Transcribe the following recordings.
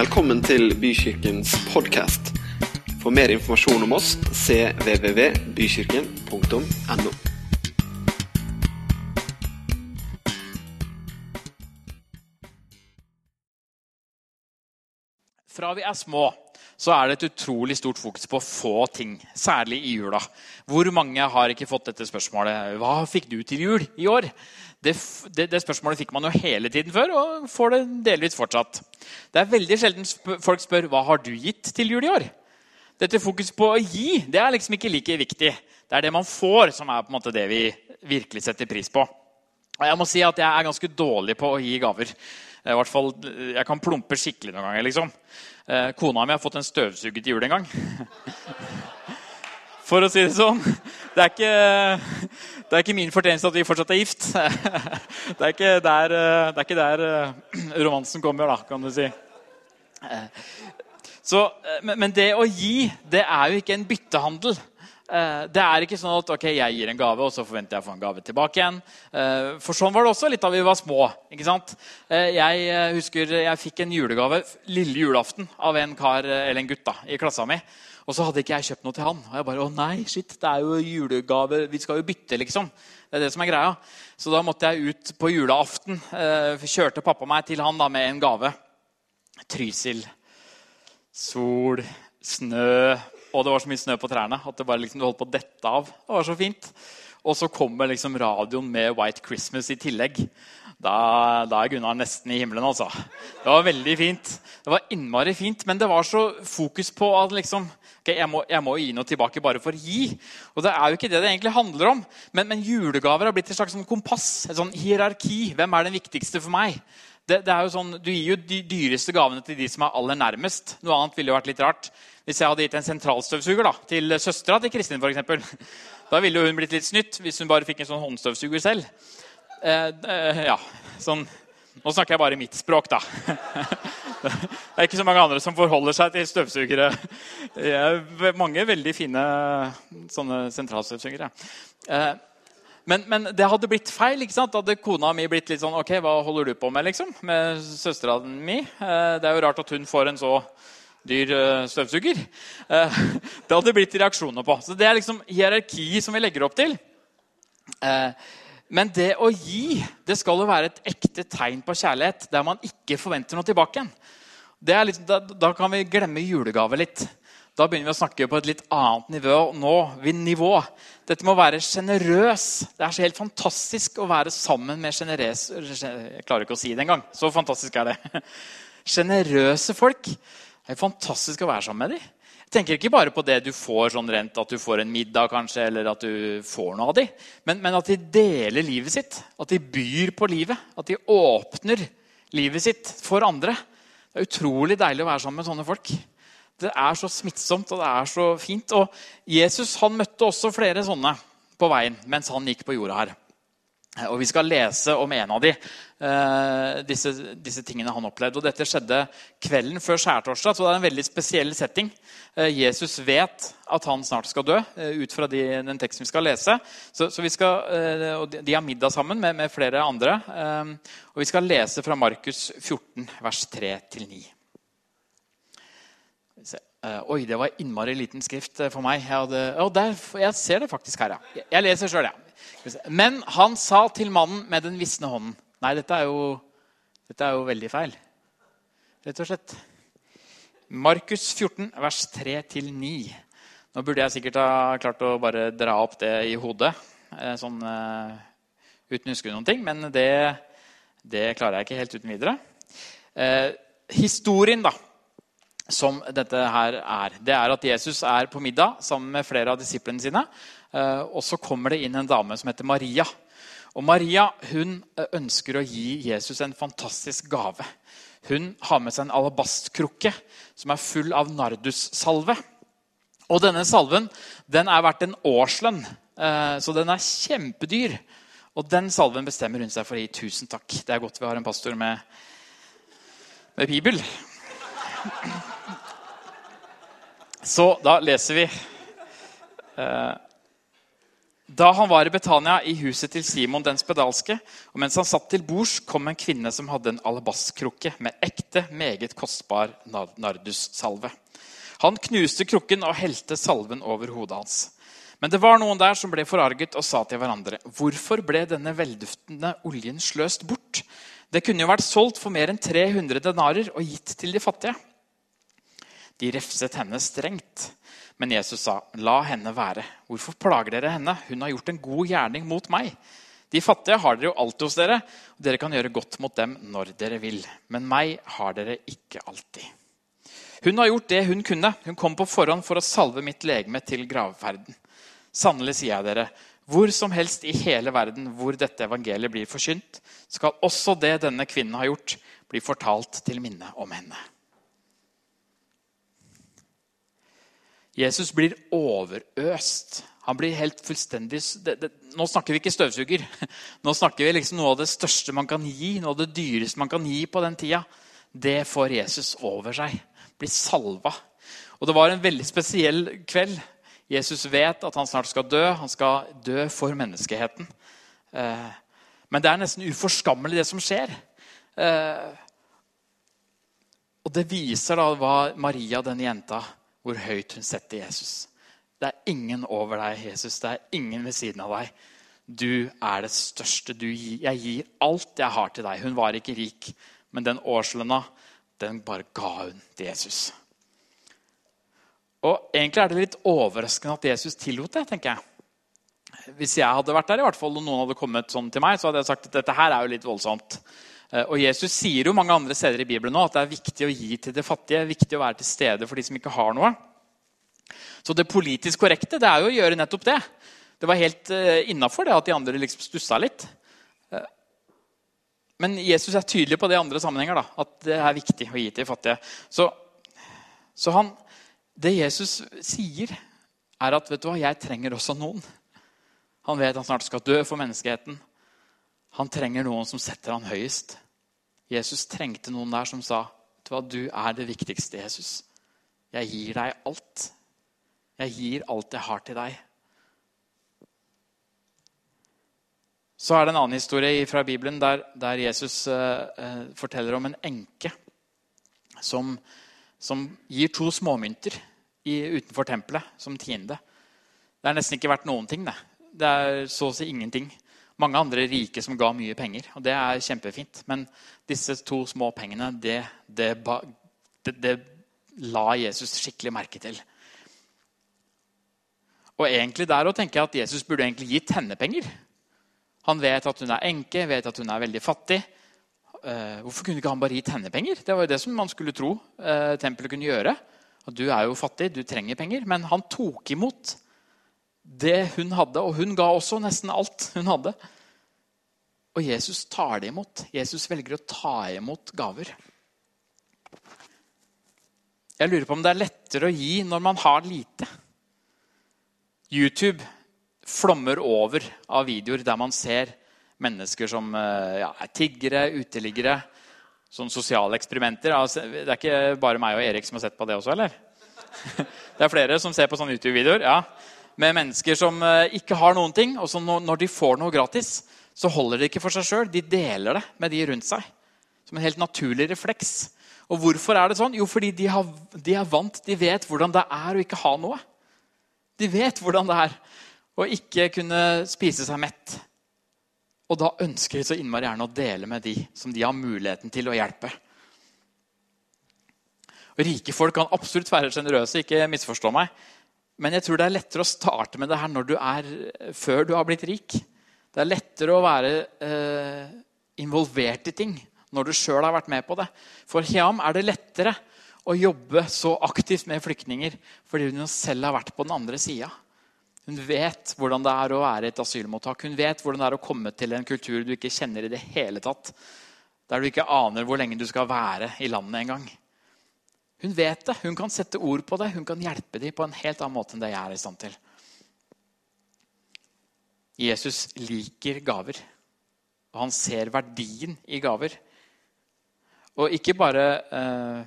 Velkommen til Bykirkens podkast. For mer informasjon om oss cvvvbykirken.no. Fra vi er små, så er det et utrolig stort fokus på få ting. Særlig i jula. Hvor mange har ikke fått dette spørsmålet? Hva fikk du til jul i år? Det, det, det spørsmålet fikk man jo hele tiden før, og får det delvis fortsatt. Det er veldig sjelden folk spør hva har du gitt til jul i år. Dette fokuset på å gi det er liksom ikke like viktig. Det er det man får, som er på en måte det vi virkelig setter pris på. Og jeg må si at jeg er ganske dårlig på å gi gaver. I hvert fall, Jeg kan plumpe skikkelig noen ganger. liksom. Eh, kona mi har fått en støvsuger til jul en gang. For å si det sånn. Det er ikke, det er ikke min fortjeneste at vi fortsatt er gift. Det er ikke der, det er ikke der eh, romansen kommer, da, kan du si. Eh, så, men det å gi, det er jo ikke en byttehandel. Eh, det er ikke sånn at ok, jeg gir en gave, og så forventer jeg å få en gave tilbake igjen. Eh, for sånn var det også litt da vi var små. ikke sant? Eh, jeg husker jeg fikk en julegave lille julaften av en kar eller en gutt da, i klassa mi. Og så hadde ikke jeg kjøpt noe til han. Og jeg bare, å nei, shit, det er jo julegave, Vi skal jo bytte, liksom. Det er det som er greia. Så da måtte jeg ut på julaften. Kjørte pappa meg til han da med en gave. Trysil, sol, snø, og det var så mye snø på trærne at det bare liksom, du holdt på å dette av. Det var så fint. Og så kommer liksom radioen med White Christmas i tillegg. Da, da, er Gunnar nesten i himmelen, altså. Det var veldig fint. Det var innmari fint, men det var så fokus på at liksom, okay, jeg, må, jeg, må, gi noe tilbake bare for å gi. Og det er jo ikke det det egentlig handler om. Men, men julegaver har blitt et slags sånn kompass. Et sånn hierarki. Hvem er den viktigste for meg? Det, det er jo sånn, Du gir jo de dyreste gavene til de som er aller nærmest. Noe annet ville jo vært litt rart. Hvis jeg hadde gitt en sentralstøvsuger da, til søstera til Kristin, eksempel, da ville hun blitt litt snytt hvis hun bare fikk en sånn håndstøvsuger selv. Eh, eh, ja, sånn, Nå snakker jeg bare mitt språk, da. Det er ikke så mange andre som forholder seg til støvsugere. Er mange veldig fine sånne sentralstøvsugere. Eh, men, men, det hadde blitt feil. ikke sant? Da hadde kona mi blitt litt sånn Ok, hva holder du på med liksom? med søstera mi? Eh, det er jo rart at hun får en så dyr uh, støvsuger. Uh, det hadde blitt reaksjoner på. Så Det er liksom hierarki som vi legger opp til. Uh, men det å gi det skal jo være et ekte tegn på kjærlighet der man ikke forventer noe tilbake. Liksom, da, da, kan vi glemme julegave litt. Da begynner vi å snakke på et litt annet nivå. nå, nivå. Dette må være sjenerøs. Det er så helt fantastisk å være sammen med sjenerøse Jeg klarer ikke å si det engang. Så fantastisk er det. Sjenerøse folk. Det er fantastisk å være sammen med dem. Jeg tenker ikke bare på det du får sånn rent, at du får en middag kanskje, eller at du får noe av dem, men, men, at de deler livet sitt. At de byr på livet. At de åpner livet sitt for andre. Det er utrolig deilig å være sammen med sånne folk. Det er så smittsomt og det er så fint. Og Jesus han møtte også flere sånne på veien mens han gikk på jorda her. Og Vi skal lese om en av de, uh, disse, disse, tingene han opplevde. Og Dette skjedde kvelden før skjærtorsdag, så det er en veldig spesiell setting. Uh, Jesus vet at han snart skal dø, uh, ut fra de, den teksten vi skal lese. Så, så skal, og De har middag sammen med, med flere andre. og Vi skal lese fra Markus 14, vers 3-9. Oi, det var innmari liten skrift for meg. Jeg, hadde, oh, der, jeg ser det faktisk her, ja. Jeg leser sjøl, ja. Men han sa til mannen med den visne hånden Nei, dette er jo, dette er jo veldig feil. Rett og slett. Markus 14, vers 3-9. Nå burde jeg sikkert ha klart å bare dra opp det i hodet eh, sånn uten å huske noen ting, men det, det, klarer jeg ikke helt uten videre. Uh, historien da, som dette her er, det er at Jesus er på middag sammen med flere av disiplene sine. Eh, og så kommer det inn en dame som heter Maria. Og Maria hun eh, ønsker å gi Jesus en fantastisk gave. Hun har med seg en alabastkrukke som er full av nardussalve. Og denne salven den er verdt en årslønn, eh, så den er kjempedyr. Og den salven bestemmer hun seg for å gi. Tusen takk. Det er godt vi har en pastor med, med bibel. Så da leser vi Da han var i Betania, i huset til Simon den spedalske, og mens han satt til bords, kom en kvinne som hadde en alabastkrukke med ekte, meget kostbar nardussalve. Han knuste krukken og helte salven over hodet hans. Men det var noen der som ble forarget og sa til hverandre.: Hvorfor ble denne velduftende oljen sløst bort? Det kunne jo vært solgt for mer enn 300 denarer og gitt til de fattige. De refset henne strengt. Men Jesus sa, 'La henne være. Hvorfor plager dere henne? Hun har gjort en god gjerning mot meg.' De fattige har dere jo alltid hos dere, og dere kan gjøre godt mot dem når dere vil. Men meg har dere ikke alltid. Hun har gjort det hun kunne. Hun kom på forhånd for å salve mitt legeme til gravferden. Sannelig sier jeg dere, hvor som helst i hele verden hvor dette evangeliet blir forkynt, skal også det denne kvinnen har gjort, bli fortalt til minne om henne. Jesus blir overøst. Han blir helt fullstendig det, det, Nå snakker vi ikke støvsuger. Nå snakker vi liksom noe av det største man kan gi, noe av det dyreste man kan gi på den tida. Det får Jesus over seg. Blir salva. Og det var en veldig spesiell kveld. Jesus vet at han snart skal dø. Han skal dø for menneskeheten. Eh, men det er nesten uforskammelig, det som skjer. Eh, og det viser da hva Maria, denne jenta, hvor høyt hun setter Jesus. Det er ingen over deg, Jesus. Det er ingen ved siden av deg. Du er det største. du Gir, jeg gir alt jeg har til deg. Hun var ikke rik, men den årslønna den bare ga hun til Jesus. Og Egentlig er det litt overraskende at Jesus tillot det. tenker jeg. Hvis jeg hadde vært der, i hvert fall, og noen hadde kommet sånn til meg, så hadde jeg sagt at dette her er jo litt voldsomt. Eh, og Jesus sier jo mange andre steder i Bibelen nå at det er viktig å gi til det fattige. viktig å være til stede for de som ikke har noe. Så det politisk korrekte det er jo å gjøre nettopp det. Det var helt uh, innafor at de andre liksom stussa litt. Uh, men Jesus er tydelig på det i andre sammenhenger. Da, at det er viktig å gi til fattige. Så, så han, det Jesus sier, er at vet du hva, jeg trenger også noen. Han vet han snart skal dø for menneskeheten. Han trenger noen som setter han høyest. Jesus trengte noen der som sa vet du hva, du er det viktigste, Jesus. Jeg gir deg alt. Jeg gir alt jeg har til deg. Så er det en annen historie fra Bibelen der, der Jesus uh, forteller om en enke som, som, gir to småmynter i, utenfor tempelet som tiende. Det er nesten ikke verdt noen ting. Det, det er så å si ingenting mange andre rike som ga mye penger. Og det er kjempefint. Men disse to små pengene, det, det, det, det la Jesus skikkelig merke til. Og egentlig der å tenke at Jesus burde egentlig gitt henne penger. Han vet at hun er enke, vet at hun er veldig fattig. Uh, hvorfor kunne ikke han bare gitt henne penger? Det var jo det som man skulle tro uh, tempelet kunne gjøre. At du er jo fattig, du trenger penger. Men han tok imot det hun hadde, og hun ga også nesten alt hun hadde. Og Jesus tar det imot. Jesus velger å ta imot gaver. Jeg lurer på om det er lettere å gi når man har lite. YouTube flommer over av videoer der man ser mennesker som eh, ja, er tiggere, uteliggere. Sånne sosiale eksperimenter. Altså, det er ikke bare meg og Erik som har sett på det også, eller? Det er flere som ser på sånne YouTube-videoer. ja med mennesker som eh, ikke har noen ting. Og som når de får noe gratis, så holder de ikke for seg sjøl. De deler det med de rundt seg. Som en helt naturlig refleks. Og hvorfor er det sånn? Jo, fordi de, har, de er vant. De vet hvordan det er å ikke ha noe. De vet hvordan det er å ikke kunne spise seg mett. Og da ønsker de så innmari gjerne å dele med de som de har muligheten til å hjelpe. Rike folk kan absolutt være sjenerøse, ikke misforstå meg. Men jeg tror det er lettere å starte med det her når du er, før du har blitt rik. Det er lettere å være eh, involvert i ting når du sjøl har vært med på det. For Hiam er det lettere å jobbe så aktivt med flyktninger fordi hun selv har vært på den andre sida. Hun vet hvordan det er å være i et asylmottak. Hun vet hvordan det er å komme til en kultur du ikke kjenner i det hele tatt. Der du ikke aner hvor lenge du skal være i landet engang. Hun vet det, hun kan sette ord på det, hun kan hjelpe dem på en helt annen måte enn det jeg er i stand til. Jesus liker gaver, og han ser verdien i gaver. Og ikke bare eh,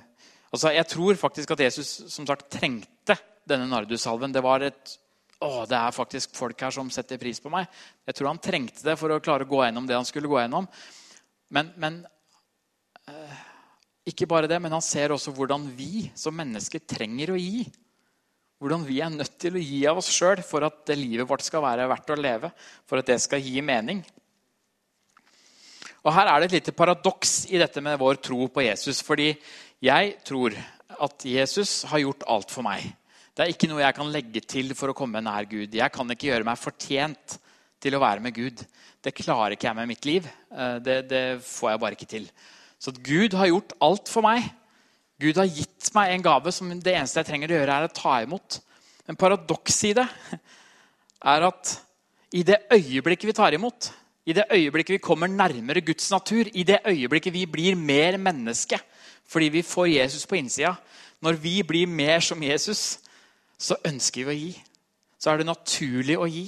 altså Jeg tror faktisk at Jesus som sagt trengte denne nardussalven. Det var et å, det er faktisk folk her som setter pris på meg. Jeg tror han trengte det for å klare å gå gjennom det han skulle gå gjennom. Men, men ikke bare det, men han ser også hvordan vi som mennesker trenger å gi. Hvordan vi er nødt til å gi av oss sjøl for at det livet vårt skal være verdt å leve. For at det skal gi mening. Og Her er det et lite paradoks i dette med vår tro på Jesus. Fordi jeg tror at Jesus har gjort alt for meg. Det er ikke noe jeg kan legge til for å komme nær Gud. Jeg kan ikke gjøre meg fortjent til å være med Gud. Det klarer ikke jeg med mitt liv. Eh, det, det får jeg bare ikke til. Så Gud har gjort alt for meg. Gud har gitt meg en gave som det eneste jeg trenger å gjøre, er å ta imot. Men paradokset i det er at i det øyeblikket vi tar imot, i det øyeblikket vi kommer nærmere Guds natur, i det øyeblikket vi blir mer menneske fordi vi får Jesus på innsida, når vi blir mer som Jesus, så ønsker vi å gi. Så er det naturlig å gi.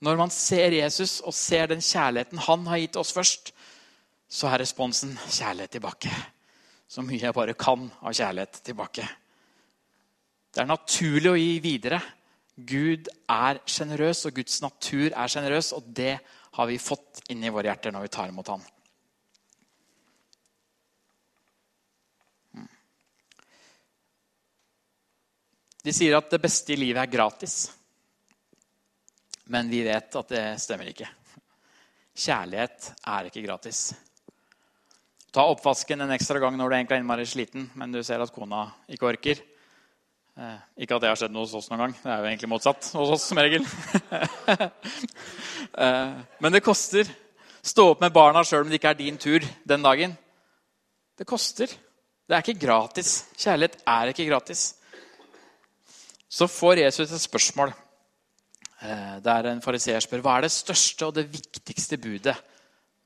Når man ser Jesus og ser den kjærligheten han har gitt oss først, så er responsen kjærlighet tilbake. Så mye jeg bare kan av kjærlighet tilbake. Det er naturlig å gi videre. Gud er sjenerøs, og Guds natur er sjenerøs. Og det har vi fått inni våre hjerter når vi tar imot Han. De sier at det beste i livet er gratis. Men vi vet at det stemmer ikke. Kjærlighet er ikke gratis. Ta oppvasken en ekstra gang når du egentlig er innmari sliten, men du ser at kona ikke orker. Eh, ikke at det har skjedd noe hos oss noen gang. Det er jo egentlig motsatt hos oss som regel. eh, men det koster. Stå opp med barna sjøl om det ikke er din tur den dagen. Det koster. Det er ikke gratis. Kjærlighet er ikke gratis så får Jesus et spørsmål eh, der en fariseer spør hva er det største og det viktigste budet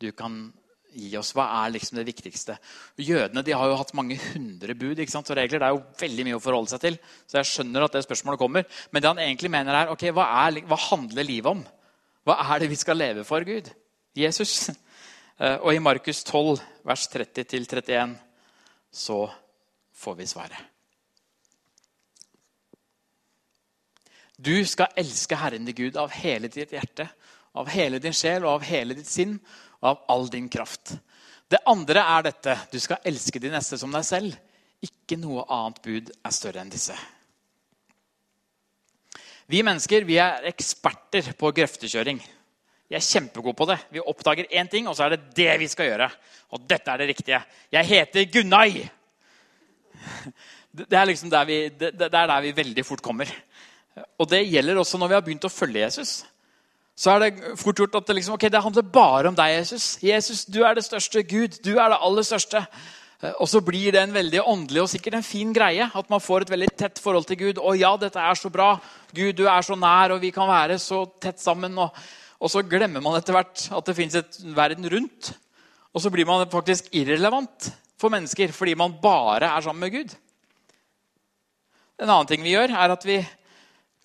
du kan gi oss. Hva er liksom det viktigste? Jødene de har jo hatt mange hundre bud ikke sant? og regler. Det er jo veldig mye å forholde seg til. Så jeg skjønner at det spørsmålet kommer. Men det han egentlig mener er, ok, hva, er, hva handler livet om? Hva er det vi skal leve for, Gud? Jesus. Eh, og i Markus 12, vers 30-31, så får vi svaret. Du skal elske Herren din Gud av hele ditt hjerte, av hele din sjel og av hele ditt sinn av all din kraft. Det andre er dette du skal elske de neste som deg selv. Ikke noe annet bud er større enn disse. Vi mennesker vi er eksperter på grøftekjøring. Vi er kjempegode på det. Vi oppdager én ting, og så er det det vi skal gjøre. Og dette er det riktige. Jeg heter Gunnai. Det er liksom der vi, det, er der vi veldig fort kommer. Og det gjelder også når vi har begynt å følge Jesus. Så er det fort gjort at det, liksom, okay, det handler bare om deg, Jesus. Jesus, du er det største. Gud, du er det aller største. Og så blir det en veldig åndelig og sikkert en fin greie. At man får et veldig tett forhold til Gud. Å ja, dette er så bra. Gud, du er så nær, og vi kan være så tett sammen. Og, og så glemmer man etter hvert at det fins et verden rundt. Og så blir man faktisk irrelevant for mennesker fordi man bare er sammen med Gud. En annen ting vi gjør, er at vi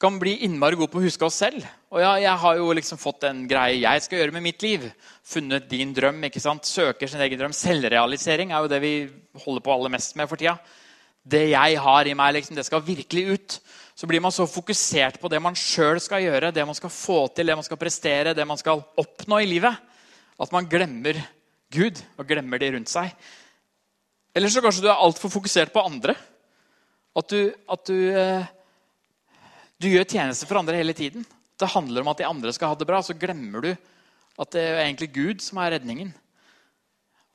kan bli innmari gode på å huske oss selv. Og ja, jeg har jo liksom fått en greie jeg skal gjøre med mitt liv. Funnet din drøm. ikke sant? Søker sin egen drøm. Selvrealisering er jo det vi holder på aller mest med for tida. Det jeg har i meg, liksom, det skal virkelig ut. Så blir man så fokusert på det man sjøl skal gjøre, det man skal få til, det man skal prestere, det man skal oppnå i livet, at man glemmer Gud og glemmer de rundt seg. Eller så kanskje du er altfor fokusert på andre. At du, at du eh, du gjør tjeneste for andre hele tiden. Det handler om at de andre skal ha det bra. Så glemmer du at det er egentlig Gud som er redningen.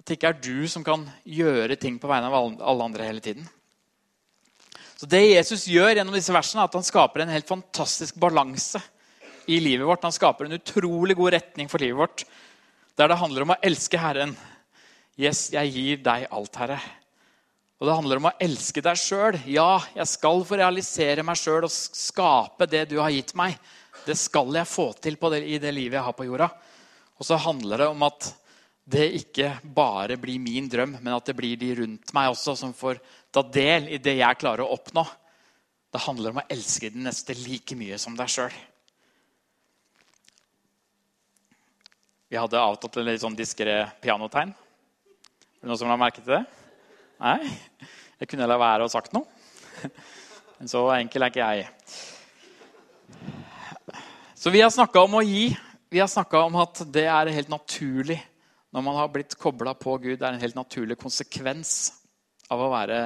At det ikke er du som kan gjøre ting på vegne av alle andre hele tiden. Så Det Jesus gjør gjennom disse versene, er at han skaper en helt fantastisk balanse i livet vårt. Han skaper en utrolig god retning for livet vårt, der det handler om å elske Herren. Yes, jeg gir deg alt, Herre. Og det handler om å elske deg sjøl. Ja, jeg skal få realisere meg sjøl og skape det du har gitt meg. Det skal jeg få til det, i det livet jeg har på jorda. Og så handler det om at det ikke bare blir min drøm, men at det blir de rundt meg også som får ta del i det jeg klarer å oppnå. Det handler om å elske den neste like mye som deg sjøl. Vi hadde avtalt en litt sånn diskré pianotegn. Er det noen som har merket det? Nei, jeg kunne la være å sagt noe. Men så enkel er ikke jeg. Så vi har snakka om å gi. Vi har snakka om at det er helt naturlig når man har blitt kobla på Gud. Det er en helt naturlig konsekvens av å være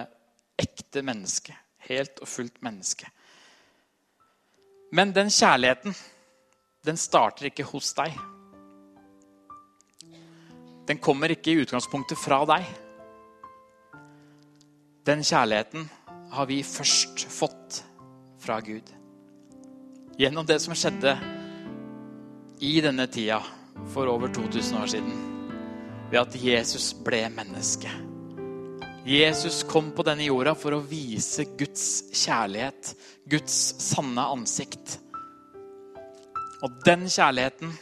ekte menneske. Helt og fullt menneske. Men den kjærligheten, den starter ikke hos deg. Den kommer ikke i utgangspunktet fra deg. Den kjærligheten har vi først fått fra Gud. Gjennom det som skjedde i denne tida for over 2000 år siden. Ved at Jesus ble menneske. Jesus kom på denne jorda for å vise Guds kjærlighet, Guds sanne ansikt. Og den kjærligheten,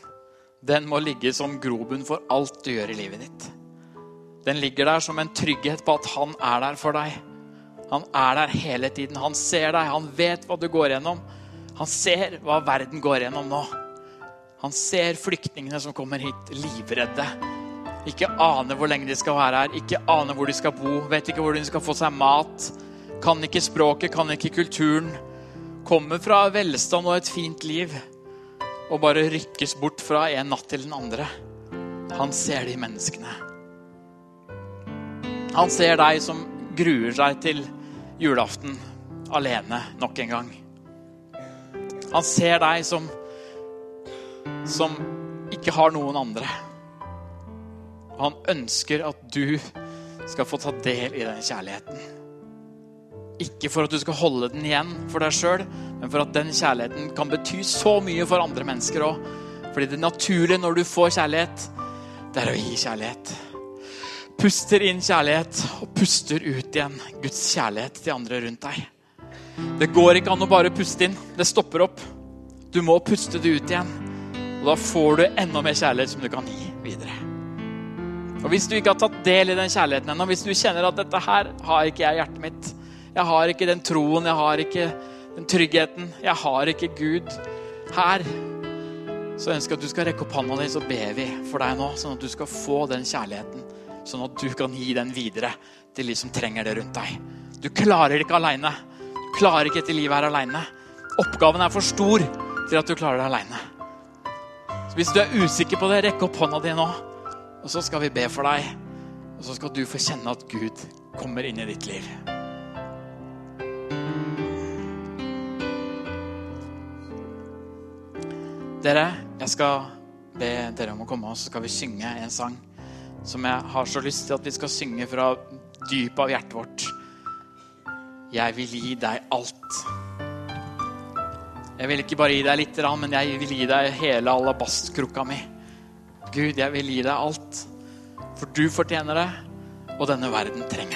den må ligge som grobunn for alt du gjør i livet ditt. Den ligger der som en trygghet på at han er der for deg. Han er der hele tiden. Han ser deg, han vet hva du går gjennom. Han ser hva verden går gjennom nå. Han ser flyktningene som kommer hit, livredde. Ikke aner hvor lenge de skal være her, ikke aner hvor de skal bo, vet ikke hvor de skal få seg mat. Kan ikke språket, kan ikke kulturen. Kommer fra velstand og et fint liv og bare rykkes bort fra en natt til den andre. Han ser de menneskene. Han ser deg som gruer seg til julaften alene nok en gang. Han ser deg som som ikke har noen andre. Han ønsker at du skal få ta del i den kjærligheten. Ikke for at du skal holde den igjen for deg sjøl, men for at den kjærligheten kan bety så mye for andre mennesker òg. Fordi det naturlige når du får kjærlighet, det er å gi kjærlighet. Puster inn kjærlighet og puster ut igjen Guds kjærlighet til andre rundt deg. Det går ikke an å bare puste inn. Det stopper opp. Du må puste det ut igjen. Og da får du enda mer kjærlighet som du kan gi videre. Og Hvis du ikke har tatt del i den kjærligheten ennå, hvis du kjenner at dette her har ikke jeg i hjertet mitt, jeg har ikke den troen, jeg har ikke den tryggheten, jeg har ikke Gud her, så ønsker jeg at du skal rekke opp hånda di, så ber vi for deg nå, sånn at du skal få den kjærligheten. Sånn at du kan gi den videre til de som trenger det rundt deg. Du klarer det ikke aleine. Du klarer ikke dette livet her aleine. Oppgaven er for stor til at du klarer det aleine. Hvis du er usikker på det, rekk opp hånda di nå. Og så skal vi be for deg, og så skal du få kjenne at Gud kommer inn i ditt liv. Dere, jeg skal be dere om å komme, og så skal vi synge en sang som jeg har så lyst til at vi skal synge fra dypet av hjertet vårt. Jeg vil gi deg alt. Jeg vil ikke bare gi deg litt, men jeg vil gi deg hele alabastkrukka mi. Gud, jeg vil gi deg alt. For du fortjener det, og denne verden trenger.